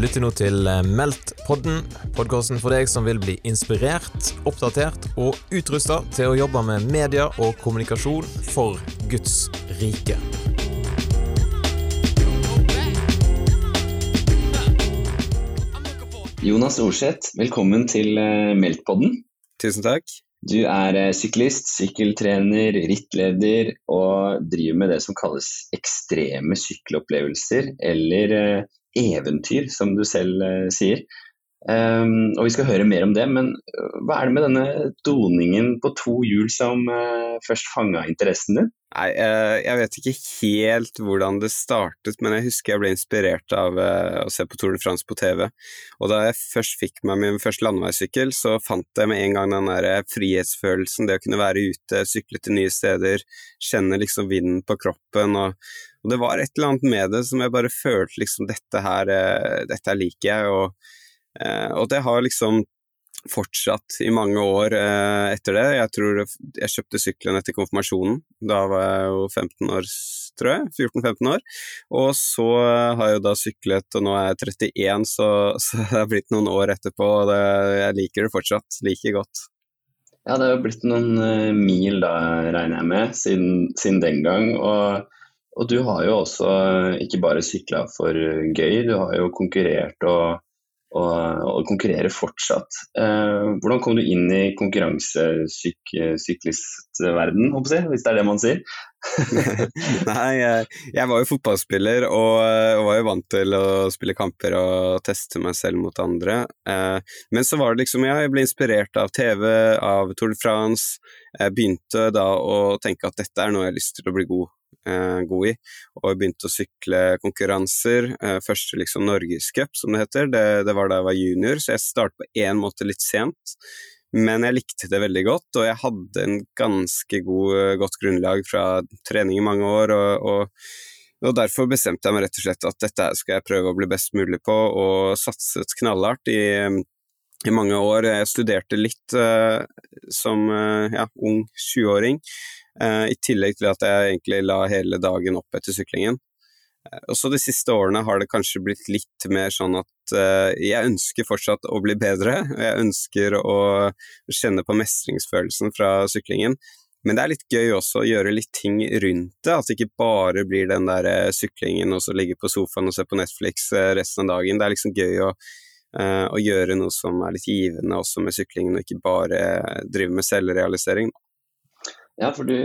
Du lytter nå til eh, Meldt-podden, podkasten for deg som vil bli inspirert, oppdatert og utrusta til å jobbe med media og kommunikasjon for Guds rike. Jonas Orseth, velkommen til eh, Meldt-podden. Tusen takk. Du er eh, syklist, sykkeltrener, rittleder og driver med det som kalles ekstreme sykkelopplevelser, eller eventyr, som du selv sier. Um, og Vi skal høre mer om det, men hva er det med denne doningen på to hjul som uh, først fanga interessen din? Nei, uh, Jeg vet ikke helt hvordan det startet, men jeg husker jeg ble inspirert av uh, å se på Tour de France på TV. Og da jeg først fikk meg min første landeveissykkel, så fant jeg med en gang den der frihetsfølelsen, det å kunne være ute, sykle til nye steder, kjenne liksom vinden på kroppen. og, og det var et eller annet med det som jeg bare følte liksom dette her, dette liker jeg. og Eh, og det har liksom fortsatt i mange år eh, etter det. Jeg tror jeg kjøpte sykkelen etter konfirmasjonen. Da var jeg jo 15 år, tror jeg. 14-15 år. Og så har jeg jo da syklet, og nå er jeg 31, så, så det har blitt noen år etterpå, og det, jeg liker det fortsatt like godt. Ja, det har blitt noen mil da, regner jeg med, siden, siden den gang. Og, og, du har jo også ikke bare sykla for gøy, du har jo konkurrert og og, og konkurrerer fortsatt. Eh, hvordan kom du inn i konkurransesyklistverden, hvis det er det man sier? Nei, jeg, var jo fotballspiller og, og, var jo vant til å spille kamper og teste meg selv mot andre. Eh, men så var det liksom, ja, jeg ble inspirert av TV, av Tour de France. Jeg begynte da å tenke at dette er noe jeg har lyst til å bli god eh, god i, og begynte å sykle konkurranser. Eh, første liksom norgescup, som det heter, det, det, var da jeg var junior, så jeg startet på én måte litt sent. Men jeg likte det veldig godt, og jeg hadde en ganske god, eh, godt grunnlag fra trening i mange år. og, og og Derfor bestemte jeg meg rett og slett at dette skal jeg prøve å bli best mulig på, og satset knallhardt i, i mange år. Jeg studerte litt uh, som uh, ja, ung 20-åring, Eh, I tillegg til at jeg egentlig la hele dagen opp etter syklingen. Også og så De siste årene har det kanskje blitt litt mer sånn at uh, jeg ønsker fortsatt å bli bedre. og Jeg ønsker å kjenne på mestringsfølelsen fra syklingen. Men det er litt gøy også å gjøre litt ting rundt det, at det ikke bare blir den der syklingen og så ligge på sofaen og se på Netflix resten av dagen. Det er liksom gøy å, å gjøre noe som er litt givende også med syklingen, og ikke bare drive med selvrealisering. Ja, for du,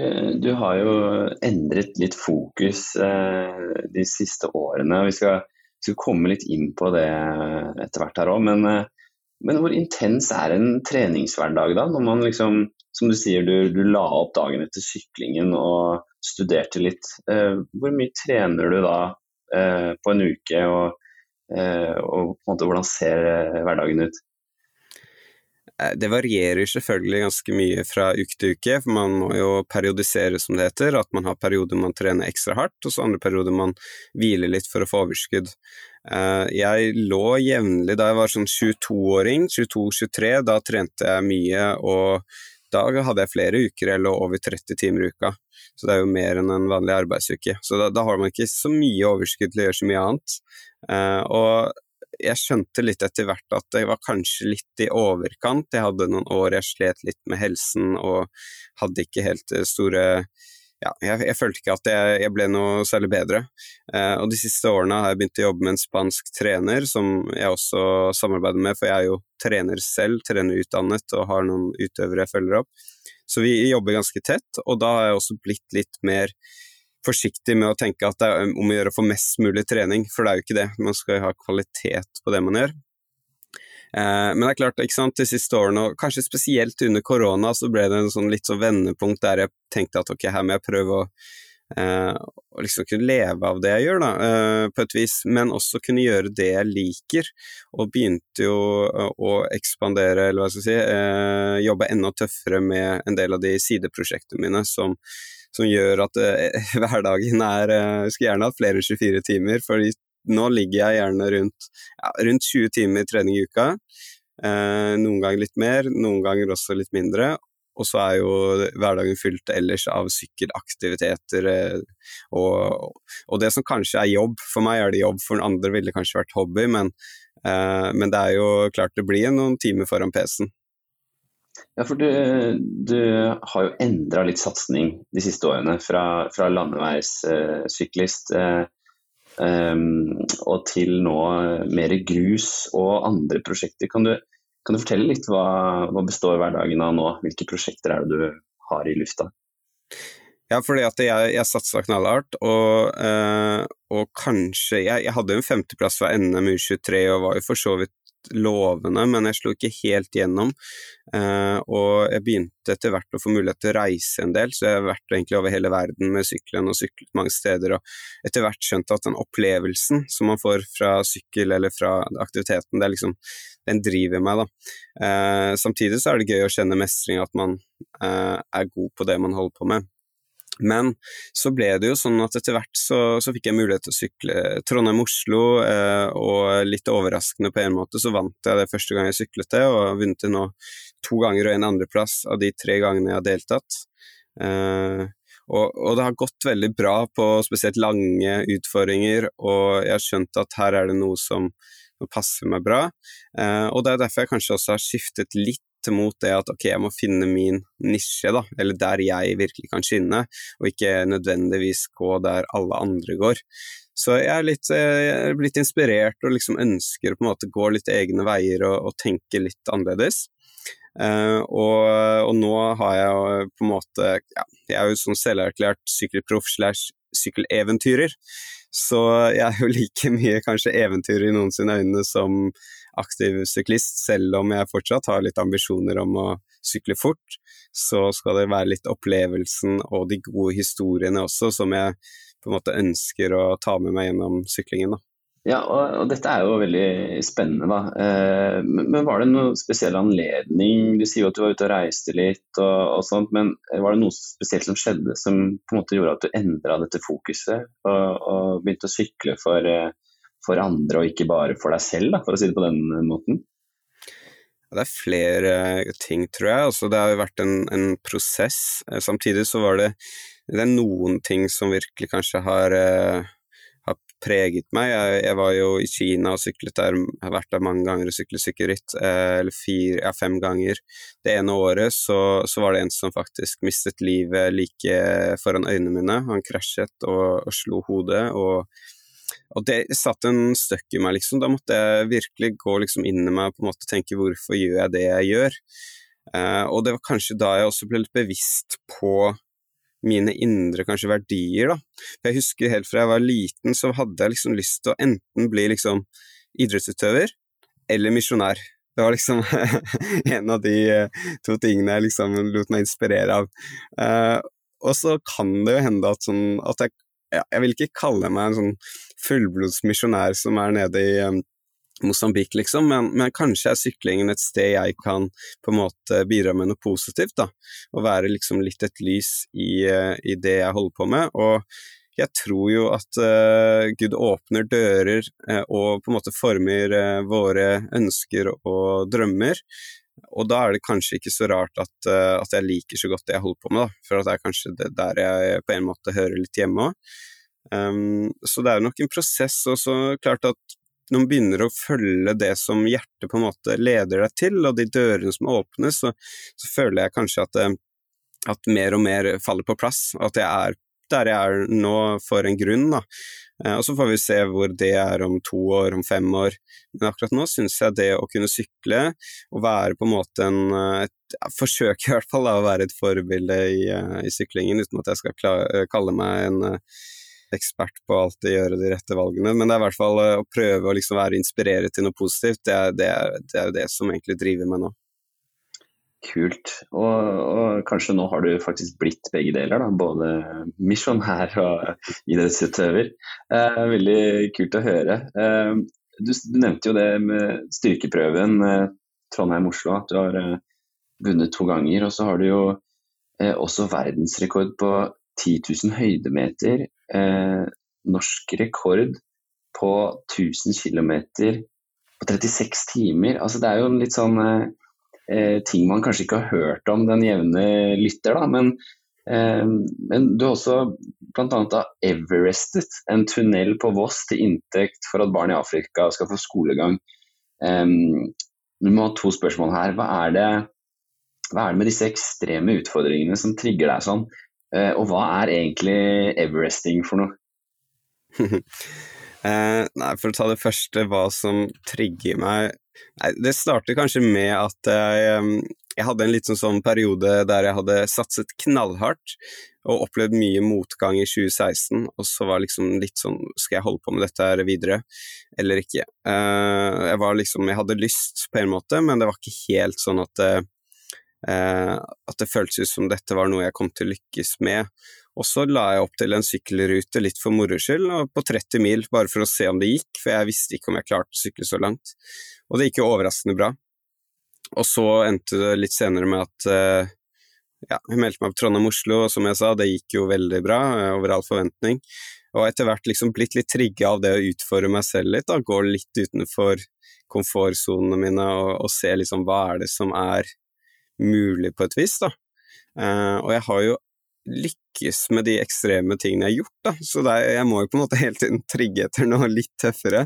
du, har jo endret litt fokus eh, de siste årene. Vi skal, skal, komme litt inn på det etter hvert her òg. Men, eh, men, hvor intens er en treningshverdag da? Når man liksom, som du sier, du, du la opp dagen etter syklingen og studerte litt. Eh, hvor mye trener du da eh, på en uke, og, eh, og måte, hvordan ser eh, hverdagen ut? Eh, det varierer selvfølgelig ganske mye fra uke til uke, for man må jo periodisere, som det heter. At man har perioder man trener ekstra hardt, og så andre perioder man hviler litt for å få overskudd. Eh, jeg lå jevnlig da jeg var sånn 22-åring, 22-23, da trente jeg mye, og da hadde jeg flere uker jeg lå over 30 timer i uka. Så det er jo mer enn en vanlig arbeidsuke. Så da, da har man ikke så mye overskudd til å gjøre så mye annet. Uh, og jeg skjønte litt etter hvert at det var kanskje litt i overkant. Jeg hadde noen år jeg slet litt med helsen og hadde ikke helt store ja, jeg, jeg, følte ikke at jeg, jeg, ble noe særlig bedre. Eh, og de siste årene har jeg begynt å jobbe med en spansk trener, som jeg også samarbeider med, for jeg er jo trener selv, trenerutdannet og har noen utøvere jeg følger opp. Så vi jobber ganske tett, og da har jeg også blitt litt mer forsiktig med å tenke at det er om å gjøre å få mest mulig trening, for det er jo ikke det. Man skal jo ha kvalitet på det man gjør. Eh, men det er klart, ikke sant, de siste årene, og kanskje spesielt under korona, så ble det en sånn litt sånn vendepunkt der jeg tenkte at ok, her må jeg prøve å eh, liksom kunne leve av det jeg gjør, da, eh, på et vis, men også kunne gjøre det jeg liker. Og begynte jo å ekspandere, eller hva skal jeg si, uh, jobbe enda tøffere med en del av de sideprosjektene mine som som gjør at uh, hverdagen er uh, Skulle gjerne hatt flere enn 24 timer, for nå ligger jeg gjerne rundt, ja, rundt 20 timer trening i uka. Uh, noen ganger litt mer, noen ganger også litt mindre. Og så er jo hverdagen fylt ellers av sykkelaktiviteter og, og, det som kanskje er jobb. For meg er det jobb, for andre ville kanskje vært hobby, men Uh, men det er jo klart det blir noen timer foran PC-en. Ja, for du, du har jo endra litt satsing de siste årene, fra, fra landeveissyklist eh, um, og til nå mer grus og andre prosjekter. Kan du, kan du fortelle litt hva, hva består hverdagen av nå? Hvilke prosjekter er det du har i lufta? Ja, fordi at jeg, jeg satsa knallhardt, og, eh, og kanskje jeg, jeg, hadde en femteplass fra NM U23 og var jo for så vidt lovende, men jeg slo ikke helt gjennom. Eh, og jeg begynte etter hvert å få mulighet til å reise en del, så jeg har vært egentlig over hele verden med sykkelen og syklet mange steder, og etter hvert skjønt at den opplevelsen som man får fra sykkel eller fra aktiviteten, det er liksom den driver meg, da. Eh, samtidig så er det gøy å kjenne mestring, at man eh, er god på det man holder på med. Men så ble det jo sånn at etter hvert så, så fikk jeg mulighet til å sykle Trondheim-Oslo, eh, og litt overraskende på en måte så vant jeg det første gang jeg syklet det, og har vunnet det nå to ganger og en andreplass av de tre gangene jeg har deltatt. Eh, og, og, det har gått veldig bra på spesielt lange utfordringer, og jeg har skjønt at her er det noe som, passer meg bra. Eh, og det er derfor jeg kanskje også har skiftet litt mot det at ok, jeg må finne min nisje, da, eller der jeg virkelig kan skinne, og ikke nødvendigvis gå der alle andre går. Så jeg er litt, eh, jeg er blitt inspirert og liksom ønsker å på en måte gå litt egne veier og, og tenke litt annerledes. Uh, og, og, nå har jeg på en måte ja, Jeg er jo sånn selverklært sykkelproff slash sykkeleventyrer, så jeg er jo like mye kanskje eventyrer i noen sine øyne som aktiv syklist, selv om jeg fortsatt har litt ambisjoner om å sykle fort, så skal det være litt opplevelsen og de gode historiene også som jeg på en måte ønsker å ta med meg gjennom syklingen. da. Ja, og, og, dette er jo veldig spennende, da. Eh, men var det noen spesiell anledning? Du sier jo at du var ute og reiste litt og, og, sånt, men var det noe spesielt som skjedde som på en måte gjorde at du endra dette fokuset og, og begynte å sykle for, eh, for andre og ikke bare for deg selv, da, for å si det på den måten? Det er flere ting, tror jeg. Altså, det har jo vært en, en, prosess. Eh, samtidig så var det, det er noen ting som virkelig kanskje har, uh, har preget meg. Jeg, jeg, var jo i Kina og syklet der, har vært der mange ganger og syklet sykkelritt, eller fire, ja, fem ganger. Det ene året så, så, var det en som faktisk mistet livet like foran øynene mine. Han krasjet og, og slo hodet. og og det satt en støkk i meg, liksom. Da måtte jeg virkelig gå liksom inn i meg og på en måte tenke hvorfor gjør jeg det jeg gjør? Uh, og det var kanskje da jeg også ble litt bevisst på mine indre kanskje verdier, da. Jeg husker helt fra jeg var liten, så hadde jeg liksom lyst til å enten bli liksom idrettsutøver eller misjonær. Det var liksom en av de uh, to tingene jeg liksom lot meg inspirere av. Uh, og så kan det jo hende at, sånn, at jeg Jeg vil ikke kalle meg en sånn fullblods misjonær som er nede i um, Mosambik, liksom, men, men, kanskje er syklingen et sted jeg kan på en måte bidra med noe positivt, da. Og være liksom litt et lys i, uh, i det jeg holder på med. Og jeg tror jo at uh, Gud åpner dører uh, og på en måte former uh, våre ønsker og drømmer. Og da er det kanskje ikke så rart at, at jeg liker så godt det jeg holder på med, da. For det er kanskje det der jeg på en måte hører litt hjemme òg. Um, så det er nok en prosess, og så klart at når man begynner å følge det som hjertet på en måte leder deg til, og de dørene som åpnes, så, så føler jeg kanskje at, eh, at, mer og mer faller på plass. At jeg er der jeg er nå for en grunn, da. Uh, og så får vi se hvor det er om to år, om fem år. Men akkurat nå syns jeg det å kunne sykle, og være på en måte en et, Forsøke i hvert fall da, å være et forbilde i, uh, i syklingen, uten at jeg skal kalle meg en ekspert på alltid gjøre de rette valgene, men det er i hvert fall eh, å prøve å liksom være inspirert til noe positivt. Det er, det er, det er det som egentlig driver meg nå. Kult. Og, og, kanskje nå har du faktisk blitt begge deler, da. Både misjonær og idrettsutøver. Eh, veldig kult å høre. Eh, du, du, nevnte jo det med styrkeprøven eh, Trondheim-Oslo, at du har eh, vunnet to ganger. Og så har du jo eh, også verdensrekord på 10 000 høydemeter eh, norsk rekord på 1000 km på 36 timer. Altså, det er jo en litt sånn eh, eh, ting man kanskje ikke har hørt om den jevne lytter, da. Men, eh, men du har også bl.a. Everestet, en tunnel på Voss til inntekt for at barn i Afrika skal få skolegang. Um, må ha to spørsmål her. Hva er, det, hva er det med disse ekstreme utfordringene som trigger deg sånn? Uh, og hva er egentlig everesting for noe? eh, nei, for å ta det første, hva som trigger meg Nei, det starter kanskje med at jeg, jeg hadde en litt sånn, sånn periode der jeg hadde satset knallhardt og opplevd mye motgang i 2016, og så var liksom litt sånn Skal jeg holde på med dette her videre, eller ikke? Uh, jeg var liksom Jeg hadde lyst på en måte, men det var ikke helt sånn at uh, at det føltes ut som dette var noe jeg kom til å lykkes med. Og så la jeg opp til en sykkelrute litt for moro skyld, på 30 mil, bare for å se om det gikk, for jeg visste ikke om jeg klarte å sykle så langt. Og det gikk jo overraskende bra. Og så endte det litt senere med at uh, ja, jeg meldte meg på Trondheim-Oslo, og som jeg sa, det gikk jo veldig bra, uh, over all forventning. Og etter hvert liksom blitt litt trigga av det å utfordre meg selv litt, da, gå litt utenfor komfortsonene mine og, og, se liksom hva er det som er mulig på et vis, da. Uh, og jeg har jo lykkes med de ekstreme tingene jeg har gjort, da. Så er, jeg må jo på en måte hele tiden trigge etter noe litt tøffere.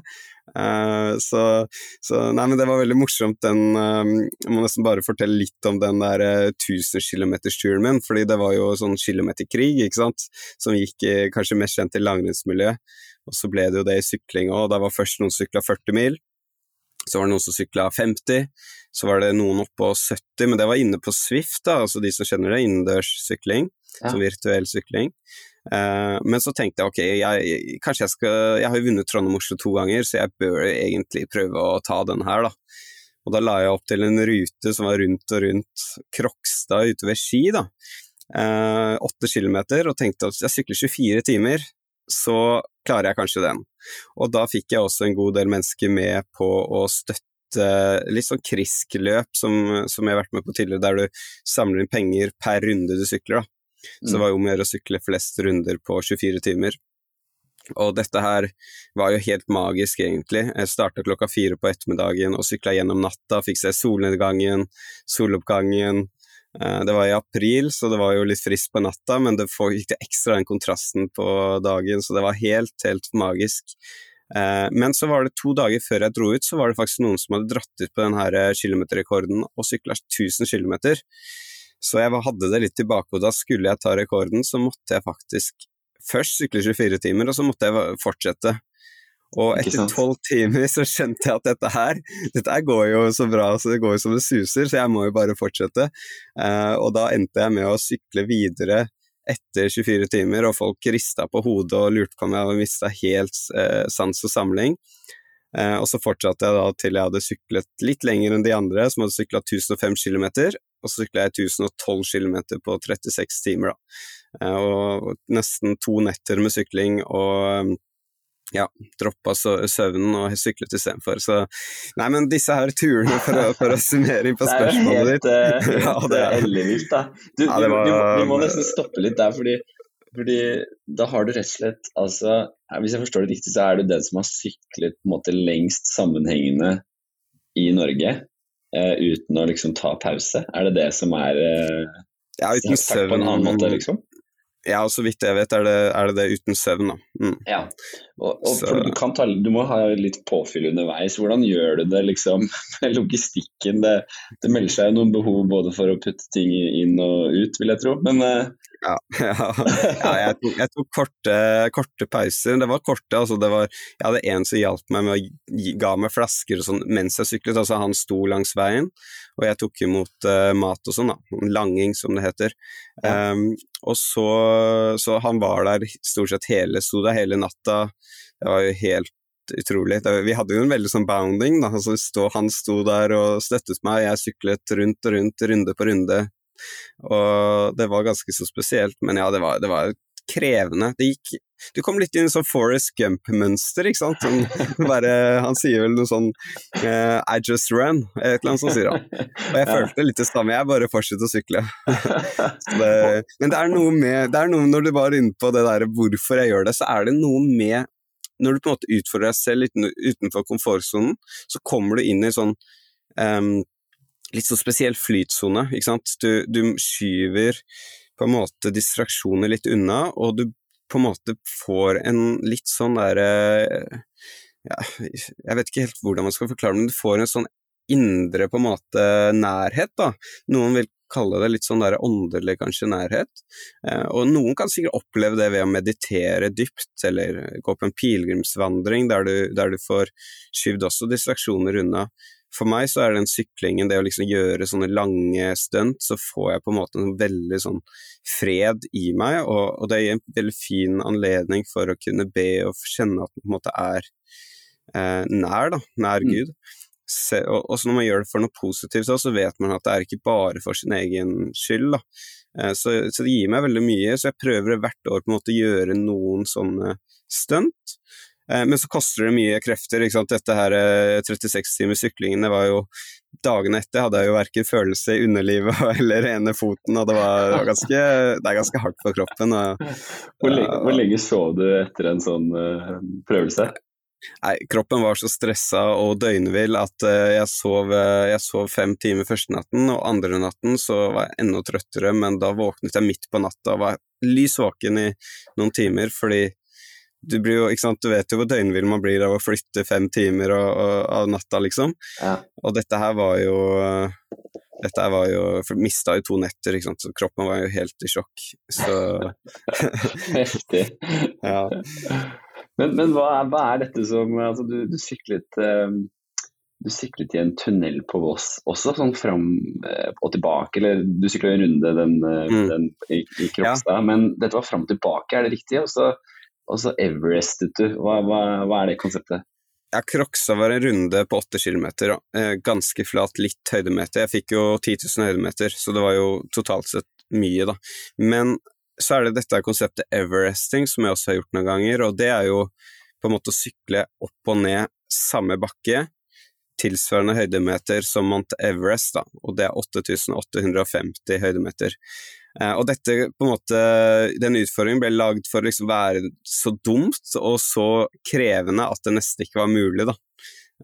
Uh, så, så, nei, men det var veldig morsomt den uh, Jeg må nesten bare fortelle litt om den der uh, 1000 km-turen min, fordi det var jo sånn kilometerkrig, ikke sant, som gikk kanskje mest kjent i langrennsmiljøet. Og så ble det jo det i sykling òg. Da var først noen sykla 40 mil, så var det noen som sykla 50, så var det noen oppå 70, men det var inne på Swift, da, altså de som kjenner det, innendørssykling ja. som virtuell sykling. Uh, men så tenkte jeg ok, jeg, kanskje jeg skal Jeg har jo vunnet Trondheim-Oslo to ganger, så jeg bør egentlig prøve å ta den her, da. Og da la jeg opp til en rute som var rundt og rundt Krokstad ute ved Ski, da. Eh, åtte uh, kilometer, og tenkte at jeg sykler 24 timer, så klarer jeg kanskje den. Og da fikk jeg også en god del mennesker med på å støtte litt sånn kriskløp som, som jeg har vært med på tidligere, der du samler inn penger per runde du sykler. da. Så det var jo om å gjøre å sykle flest runder på 24 timer. Og dette her var jo helt magisk, egentlig. Jeg starta klokka fire på ettermiddagen og sykla gjennom natta, fikk se solnedgangen, soloppgangen. Eh, det var i april, så det var jo litt frist på natta, men det gikk det ekstra den kontrasten på dagen, så det var helt, helt magisk. Eh, men så var det to dager før jeg dro ut, så var det faktisk noen som hadde dratt ut på denne kilometerrekorden og sykla 1000 km. Så jeg hadde det litt i bakhodet. Da skulle jeg ta rekorden, så måtte jeg faktisk først sykle 24 timer, og så måtte jeg fortsette. Og etter tolv timer så skjønte jeg at dette her, dette her går jo så bra, så det går jo som det suser, så jeg må jo bare fortsette. Uh, og da endte jeg med å sykle videre etter 24 timer, og folk rista på hodet og lurte på om jeg hadde mista helt uh, sans og samling. Uh, og så fortsatte jeg da til jeg hadde syklet litt lenger enn de andre, som hadde sykla 1005 km, og så sykla jeg 1012 km på 36 timer, da. Og nesten to netter med sykling og ja, droppa søvnen og syklet istedenfor. Så nei, men disse her turene, for å, for å summere inn på spørsmålet ditt Det er jo helt, helt ja, det er ellevilt, da. Du, ja, var, vi, må, du, må, nesten stoppe litt der, fordi, fordi da har du rett og slett altså, Hvis jeg forstår det riktig, så er du den som har syklet på en måte lengst sammenhengende i Norge uh, uten å liksom ta pause? Er det det som er uh, Ja, uten søvn. På en annen måte, liksom? Ja, så vidt jeg vet er det er det, det, uten søvn, da. Mm. Ja, og, og du, ta, du, må ha litt påfyll underveis. Hvordan gjør du det liksom med logistikken? Det, det melder seg jo noen behov både for å putte ting inn og ut, vil jeg tro. Men uh, ja, ja, ja jeg, tok, jeg tok korte, korte, pauser. Det var korte. altså det var, Jeg hadde en som hjalp meg med å ga meg flasker og sånn mens jeg syklet. altså Han sto langs veien, og jeg tok imot uh, mat og sånn. da, Langing, som det heter. Ja. Um, og så, så han var der stort sett hele, sto der hele natta. Det var jo helt utrolig. Vi hadde jo en veldig sånn bounding. da, altså Han sto der og støttet meg, jeg syklet rundt og rundt, runde på runde og det var ganske så spesielt, men ja, det var, det var krevende. Det gikk Du kom litt inn i sånn Forest Gump-mønster, ikke sant. Sånn, bare, han sier vel noe sånn uh, I just run, et eller annet sånt sier han. Og jeg følte litt det samme, jeg bare fortsetter å sykle. det, men det er noe med det er noe Når du var inne på det der hvorfor jeg gjør det, så er det noe med Når du på en måte utfordrer deg selv utenfor komfortsonen, så kommer du inn i sånn um, litt så spesiell flytsone, ikke sant. Du, du, skyver på en måte distraksjoner litt unna, og du på en måte får en litt sånn derre ja, Jeg vet ikke helt hvordan man skal forklare det, men du får en sånn indre på en måte nærhet, da. Noen vil kalle det litt sånn der åndelig kanskje nærhet. Eh, og noen kan sikkert oppleve det ved å meditere dypt, eller gå på en pilegrimsvandring der der du får skyvd også distraksjoner unna. For meg så er den syklingen, det å liksom gjøre sånne lange stunt, så får jeg på en måte en veldig sånn fred i meg, og, og det gir en veldig fin anledning for å kunne be og kjenne at man på en måte er eh, nær, da, nær mm. Gud. Se, og også når man gjør det for noe positivt, så vet man at det er ikke bare for sin egen skyld. Da. Eh, så, så, det gir meg veldig mye, så jeg prøver hvert år på en måte å gjøre noen sånne stunt. Eh, men så koster det mye krefter. ikke sant? Dette her 36 eh, var jo Dagene etter hadde jeg jo verken følelse i underlivet eller ene foten, og det var, ganske, det er ganske hardt for kroppen. Og, hvor, lenge, hvor, lenge, sov du etter en sånn uh, prøvelse? Nei, kroppen var så stressa og døgnvill at jeg, sov, jeg, sov, fem timer første natten, og andre natten så var jeg enda trøttere, men da våknet jeg midt på natta og var lys våken i noen timer fordi du, blir jo, ikke sant, du vet jo hvor døgnvill man blir av å flytte fem timer og, og, av natta, liksom. Ja. Og dette her var jo dette her var jo for Mista jo to netter, ikke sant, så kroppen var jo helt i sjokk. Så Heftig. ja. Men, men hva, er, hva, er, dette som Altså, du, du syklet um du syklet i en tunnel på Voss også, sånn fram eh, og tilbake, eller du sykla en runde den, eh, mm. den i, i Kropstad, ja. men dette var fram og tilbake, er det riktig? Og så og så Everestet du. Hva, hva, hva, er det konseptet? Jeg Kroksa var en runde på åtte kilometer. Eh, ganske flat, litt høydemeter. Jeg fikk jo 10 000 høydemeter, så det var jo totalt sett mye, da. Men så er det dette konseptet everesting, som jeg også har gjort noen ganger, og det er jo på en måte å sykle opp og ned samme bakke, tilsvarende høydemeter som Mount Everest, da, og det er 8850 høydemeter. Eh, og dette, på en måte, den utfordringen ble lagd for å liksom være så dumt og så krevende at det nesten ikke var mulig, da.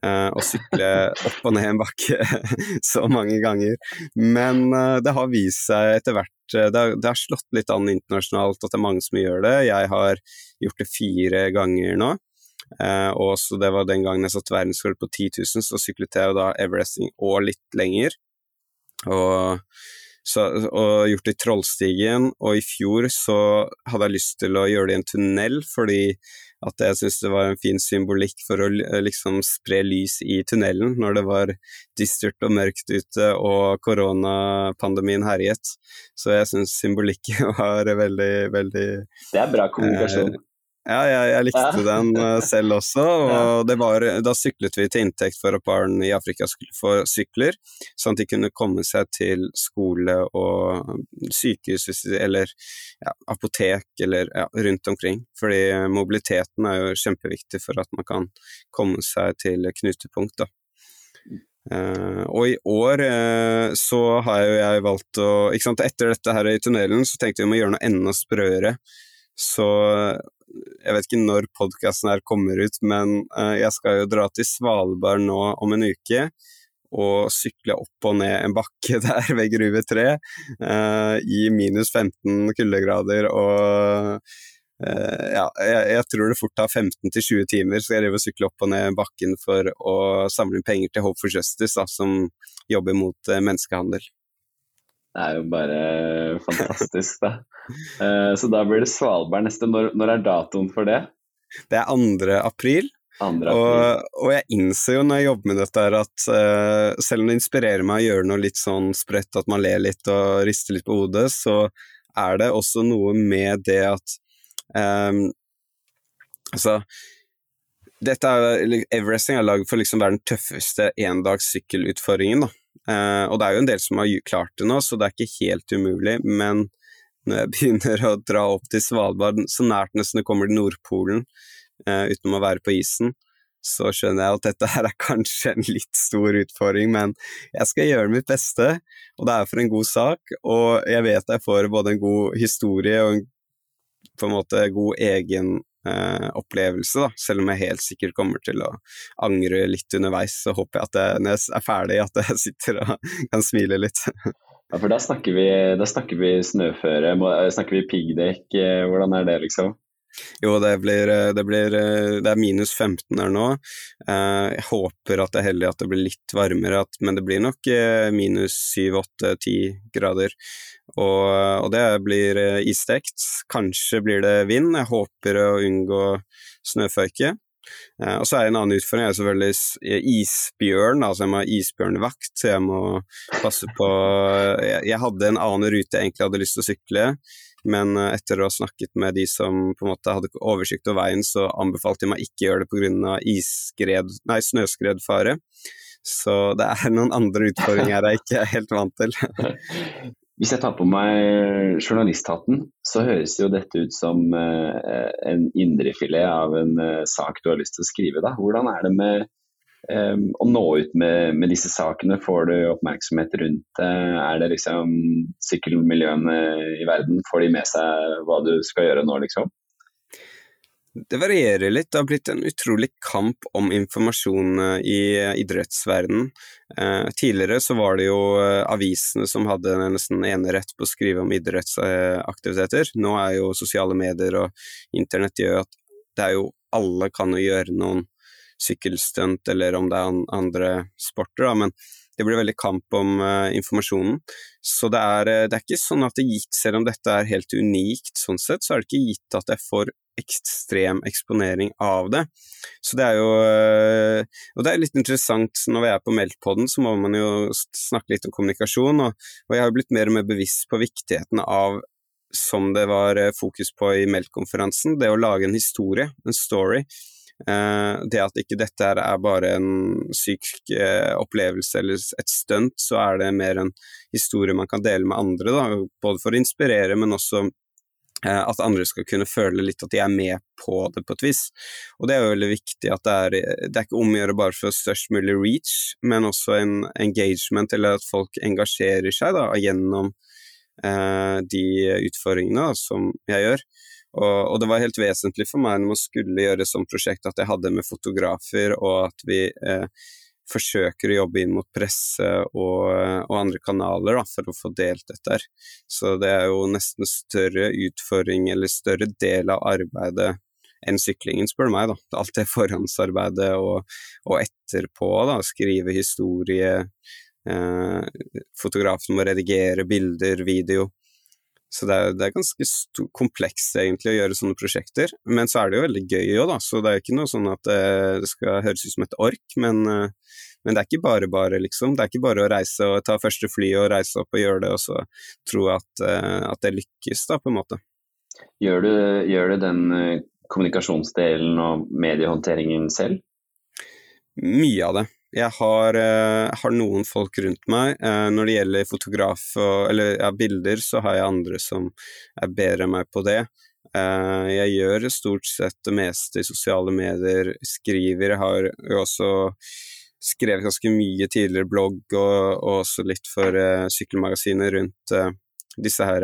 Eh, å sykle opp og ned en bakke så mange ganger. Men eh, det har vist seg etter hvert det har, det har, slått litt an internasjonalt at det er mange som gjør det. Jeg har gjort det fire ganger nå. Og så Det var den gangen jeg satt verdensrekord på 10 000, så syklet jeg da Everesting og litt lenger. Og så, og gjort det i Trollstigen, og i fjor så hadde jeg lyst til å gjøre det i en tunnel, fordi at jeg syntes det var en fin symbolikk for å liksom spre lys i tunnelen når det var dystert og mørkt ute og koronapandemien herjet. Så jeg syns symbolikken var veldig, veldig Det er bra kommunikasjon. Eh, ja, jeg, jeg likte ja. den uh, selv også, og var, da syklet vi til inntekt for at barn i Afrika skulle få sykler, sånn at de kunne komme seg til skole og sykehus eller ja, apotek eller ja, rundt omkring. Fordi mobiliteten er jo kjempeviktig for at man kan komme seg til knutepunkt. da. Uh, og i år uh, så har jo jeg valgt å Etter dette her i tunnelen så tenkte vi om å gjøre noe enda sprøere. Så jeg vet ikke når podkasten her kommer ut, men uh, jeg skal jo dra til Svalbard nå om en uke. Og sykle opp og ned en bakke der ved Gruve 3 uh, i minus 15 kuldegrader og uh, ja, jeg, jeg, tror det fort tar 15-20 timer, så jeg driver og sykler opp og ned bakken for å samle inn penger til Hope for Justice, da, som jobber mot menneskehandel. Det er jo bare fantastisk, da. Uh, så da blir det Svalbard neste. Når, når, er datoen for det? Det er 2. april. 2. april. Og, og, jeg innser jo når jeg jobber med dette at uh, selv om det inspirerer meg å gjøre noe litt sånn sprøtt, at man ler litt og rister litt på hodet, så er det også noe med det at um, Altså dette er, Everesting er lagd for liksom å være den tøffeste endags sykkelutfordringen. da. Uh, og det er jo en del som har klart det nå, så det er ikke helt umulig. Men når jeg begynner å dra opp til Svalbard, så nært nesten du kommer til Nordpolen uh, uten å være på isen, så skjønner jeg at dette her er kanskje en litt stor utfordring, men jeg skal gjøre mitt beste, og det er for en god sak. Og jeg vet jeg får både en god historie og en på en måte god egen eh, opplevelse, da. Selv om jeg helt sikkert kommer til å angre litt underveis, så håper jeg at jeg, når jeg er ferdig, at jeg sitter og kan smile litt. ja, for da snakker vi, vi snøføre, snakker vi piggdekk, eh, hvordan er det liksom? Jo, det blir, eh, det blir, eh, det er minus 15 her nå. Eh, jeg håper at det er heldig at det blir litt varmere, men det blir nok minus 7-8-10 grader. Og, og, det blir isstekt. Kanskje blir det vind. Jeg håper å unngå snøføyke. Og så er en annen utfordring jeg er selvfølgelig isbjørn, altså jeg må ha isbjørnvakt, så jeg må passe på Jeg hadde en annen rute jeg egentlig hadde lyst til å sykle, men eh, etter å ha snakket med de som på en måte hadde oversikt over veien, så anbefalte de meg ikke gjøre det pga. snøskredfare. Så det er noen andre utfordringer jeg ikke er helt vant til. Hvis jeg tar på meg journalisthatten, så høres jo dette ut som eh, en indrefilet av en eh, sak du har lyst til å skrive. Da. Hvordan er det med um, å nå ut med, med, disse sakene? Får du oppmerksomhet rundt det? Er det liksom sykkelmiljøene i verden, får de med seg hva du skal gjøre nå, liksom? Det varierer litt. Det har blitt en utrolig kamp om informasjon eh, i idrettsverdenen. Eh, tidligere så var det jo eh, avisene som hadde nesten enerett på å skrive om idrettsaktiviteter. Nå er jo sosiale medier og internett gjør at det er jo alle kan jo gjøre noen sykkelstunt, eller om det er andre sporter, da, men det blir veldig kamp om uh, informasjonen. Så det er, eh, det er, ikke sånn at det gitt, selv om dette er helt unikt sånn sett, så er det ikke gitt at jeg får ekstrem eksponering av det. Så det er jo uh, Og det er litt interessant, når vi er på Meltpodden, så må man jo snakke litt om kommunikasjon, og, og jeg har jo blitt mer og mer bevisst på viktigheten av som det var fokus på i Melk-konferansen, det å lage en historie, en story, Eh, det at ikke dette er bare en syk eh, opplevelse eller et stunt, så er det mer en historie man kan dele med andre, da, både for å inspirere, men også eh, at andre skal kunne føle litt at de er med på det på et vis. Og det er jo veldig viktig at det er, det er ikke om å gjøre bare for størst mulig reach, men også en engagement, eller at folk engasjerer seg da, gjennom eh, de utfordringene da, som jeg gjør. Og, og, det var helt vesentlig for meg når man skulle gjøre sånt prosjekt at jeg hadde med fotografer, og at vi eh, forsøker å jobbe inn mot presse og, og andre kanaler da, for å få delt dette. Så det er jo nesten større utfordring, eller større del av arbeidet enn syklingen, spør du meg. da. Alt det forhåndsarbeidet og, og etterpå, da, skrive historie, eh, fotografen må redigere bilder, video. Så det er, det er ganske komplekst egentlig å gjøre sånne prosjekter. Men så er det jo veldig gøy òg, da. Så det er ikke noe sånn at det, eh, det skal høres ut som et ork. Men, eh, men, det er ikke bare bare, liksom. Det er ikke bare å reise og ta første fly og reise opp og gjøre det, og så tro at, eh, at det lykkes, da, på en måte. Gjør du, gjør du den kommunikasjonsdelen og mediehåndteringen selv? Mye av det. Jeg har, uh, har, noen folk rundt meg. Uh, når det gjelder fotograf og, eller ja, bilder, så har jeg andre som er bedre enn meg på det. Uh, jeg gjør stort sett det meste i sosiale medier, skriver. Jeg har jo også skrevet ganske mye tidligere blogg, og, og også litt for sykkelmagasinet rundt disse her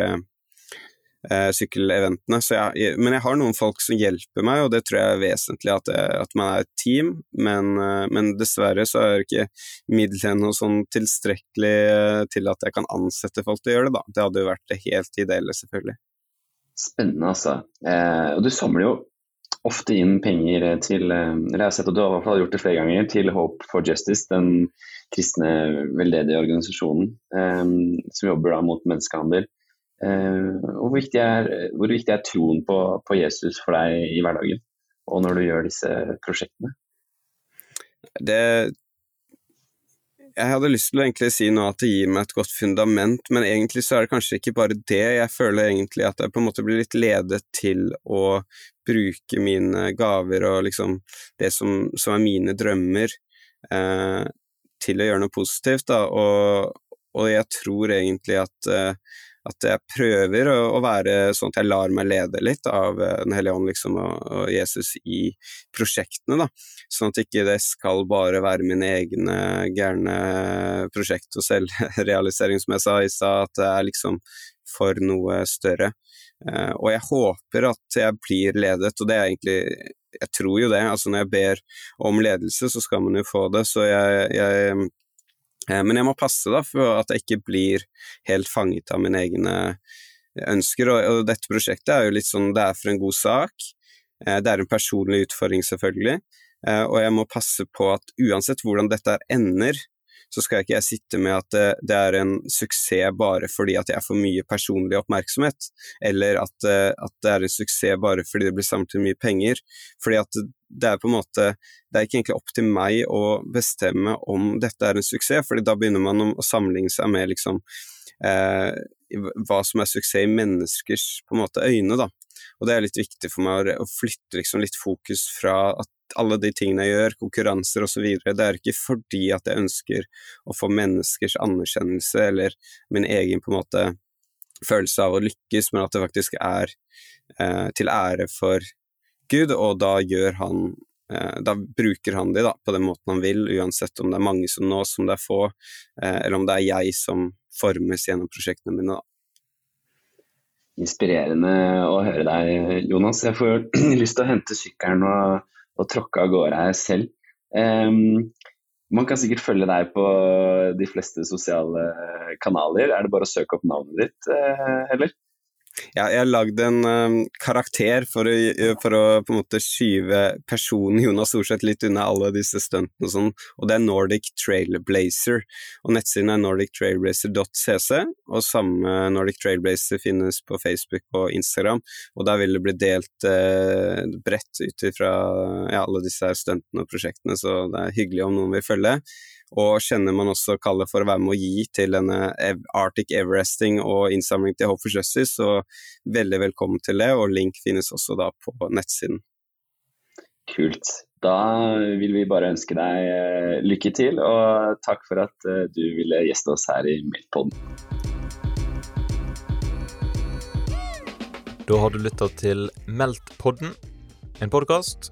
eh, sykkeleventene. Jeg, men jeg har noen folk som hjelper meg, og det tror jeg er vesentlig at, jeg, at man er et team. Men, eh, men, dessverre så er ikke midlene og sånn tilstrekkelig eh, til at jeg kan ansette folk til å gjøre det, da. Det hadde jo vært det helt ideelle, selvfølgelig. Spennende, altså. Eh, og du samler jo ofte inn penger til eh, eller jeg har sett at du har i gjort det flere ganger, til Hope for Justice, den kristne veldedige organisasjonen eh, som jobber da mot menneskehandel. Eh, hvor viktig, er, hvor viktig er troen på, på, Jesus for deg i hverdagen, og når du gjør disse prosjektene? Det jeg hadde lyst til å egentlig si nå at det gir meg et godt fundament, men egentlig så er det kanskje ikke bare det. Jeg føler egentlig at jeg på en måte blir litt ledet til å bruke mine gaver og liksom det som, som er mine drømmer, eh, til å gjøre noe positivt. Da. Og, og jeg tror egentlig at eh, at jeg prøver å, å, være sånn at jeg lar meg lede litt av eh, Den hellige ånd liksom, og, og, Jesus i prosjektene. da, Sånn at ikke det skal bare være mine egne gærne prosjekt og selvrealisering, som jeg sa i stad, at det er liksom for noe større. Uh, og jeg håper at jeg blir ledet, og det er egentlig Jeg tror jo det. altså Når jeg ber om ledelse, så skal man jo få det. Så jeg, jeg men jeg må passe da, for at jeg ikke blir helt fanget av mine egne ønsker. Og, dette prosjektet er jo litt sånn det er for en god sak. Det er en personlig utfordring, selvfølgelig, og jeg må passe på at uansett hvordan dette ender, så skal ikke jeg sitte med at det, er en suksess bare fordi at jeg får mye personlig oppmerksomhet, eller at, eh, at, det er en suksess bare fordi det blir samlet inn mye penger. Fordi at det er på en måte Det er ikke egentlig opp til meg å bestemme om dette er en suksess, fordi da begynner man å sammenligne seg med liksom eh, hva som er suksess i menneskers på en måte øyne, da. Og det er litt viktig for meg å flytte liksom litt fokus fra at alle de tingene jeg gjør, konkurranser osv., det er ikke fordi at jeg ønsker å få menneskers anerkjennelse eller min egen på en måte følelse av å lykkes, men at det faktisk er eh, til ære for Gud, og da gjør han eh, da bruker han de på den måten han vil, uansett om det er mange som nås, om det er få, eh, eller om det er jeg som formes gjennom prosjektene mine. da inspirerende å høre deg, Jonas. Jeg får lyst til å hente sykkelen og og tråkke av gårde her selv. Um, man kan sikkert følge deg på de fleste sosiale kanaler. Er det bare å søke opp navnet ditt, uh, eller? Ja, jeg har lagd en um, karakter for å, for å, på en måte skyve personen Jonas Storseth litt unna alle disse stuntene og sånn, og det er Nordic Trailblazer. Og nettsiden er nordictrailblazer.cc, og samme Nordic Trailblazer finnes på Facebook og Instagram, og da vil det bli delt uh, bredt ut ifra ja, alle disse stuntene og prosjektene, så det er hyggelig om noen vil følge. Og kjenner man også kallet for å være med å gi til denne Arctic Everesting og innsamling til Hope for Justice, så veldig velkommen til det, og link finnes også da på nettsiden. Kult. Da vil vi bare ønske deg eh, lykke til, og takk for at eh, du ville gjeste oss her i Meltpodden. Da har du lytta til Meltpodden, en podkast